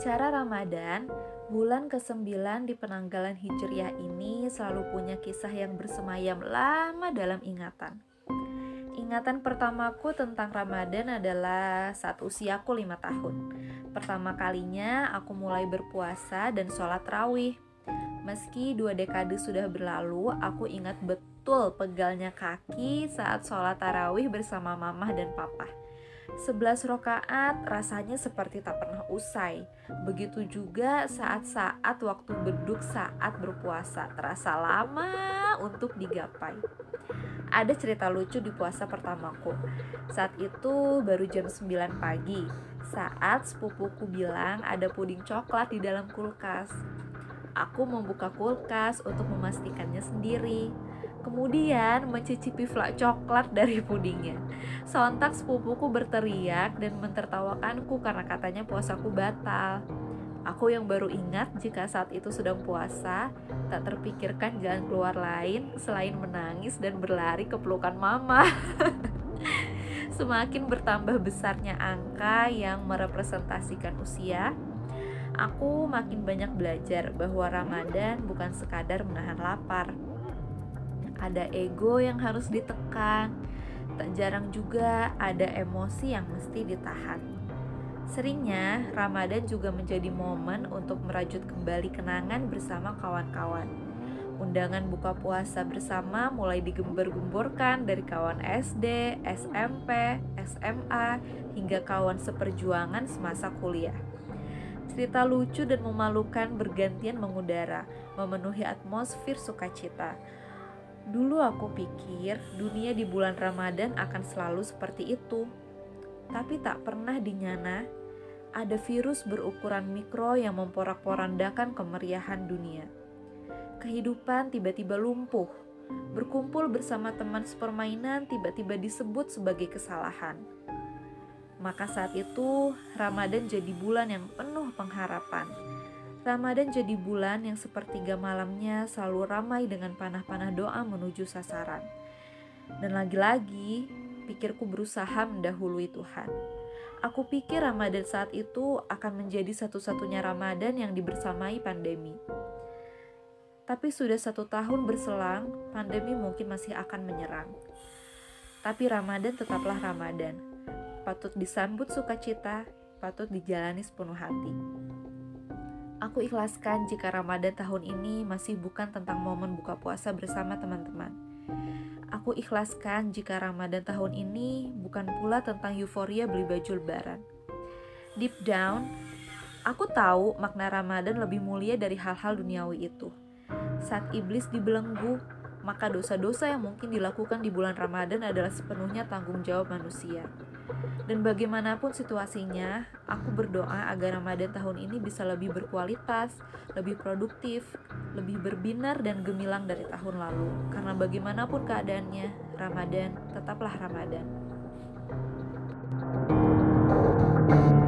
Bicara Ramadan, bulan ke-9 di penanggalan Hijriah ini selalu punya kisah yang bersemayam lama dalam ingatan. Ingatan pertamaku tentang Ramadan adalah saat usiaku lima tahun. Pertama kalinya aku mulai berpuasa dan sholat rawih. Meski dua dekade sudah berlalu, aku ingat betul pegalnya kaki saat sholat tarawih bersama mamah dan papa. Sebelas rokaat rasanya seperti tak pernah usai. Begitu juga saat-saat waktu beduk saat berpuasa terasa lama untuk digapai. Ada cerita lucu di puasa pertamaku. Saat itu baru jam 9 pagi. Saat sepupuku bilang ada puding coklat di dalam kulkas. Aku membuka kulkas untuk memastikannya sendiri kemudian mencicipi flak coklat dari pudingnya. Sontak sepupuku berteriak dan mentertawakanku karena katanya puasaku batal. Aku yang baru ingat jika saat itu sedang puasa, tak terpikirkan jalan keluar lain selain menangis dan berlari ke pelukan mama. Semakin bertambah besarnya angka yang merepresentasikan usia, aku makin banyak belajar bahwa Ramadan bukan sekadar menahan lapar, ada ego yang harus ditekan, tak jarang juga ada emosi yang mesti ditahan. Seringnya, Ramadan juga menjadi momen untuk merajut kembali kenangan bersama kawan-kawan. Undangan buka puasa bersama mulai digembar-gemborkan dari kawan SD, SMP, SMA, hingga kawan seperjuangan semasa kuliah. Cerita lucu dan memalukan bergantian mengudara, memenuhi atmosfer sukacita Dulu aku pikir dunia di bulan Ramadan akan selalu seperti itu. Tapi tak pernah dinyana ada virus berukuran mikro yang memporak-porandakan kemeriahan dunia. Kehidupan tiba-tiba lumpuh. Berkumpul bersama teman sepermainan tiba-tiba disebut sebagai kesalahan. Maka saat itu Ramadan jadi bulan yang penuh pengharapan Ramadan jadi bulan yang sepertiga malamnya selalu ramai dengan panah-panah doa menuju sasaran. Dan lagi-lagi, pikirku berusaha mendahului Tuhan. Aku pikir Ramadan saat itu akan menjadi satu-satunya Ramadan yang dibersamai pandemi. Tapi sudah satu tahun berselang, pandemi mungkin masih akan menyerang. Tapi Ramadan tetaplah Ramadan. Patut disambut sukacita, patut dijalani sepenuh hati. Aku ikhlaskan jika Ramadan tahun ini masih bukan tentang momen buka puasa bersama teman-teman. Aku ikhlaskan jika Ramadan tahun ini bukan pula tentang euforia beli baju lebaran. Deep down, aku tahu makna Ramadan lebih mulia dari hal-hal duniawi itu. Saat iblis dibelenggu, maka dosa-dosa yang mungkin dilakukan di bulan Ramadan adalah sepenuhnya tanggung jawab manusia. Dan bagaimanapun situasinya, aku berdoa agar Ramadan tahun ini bisa lebih berkualitas, lebih produktif, lebih berbinar dan gemilang dari tahun lalu. Karena bagaimanapun keadaannya, Ramadan tetaplah Ramadan. thank you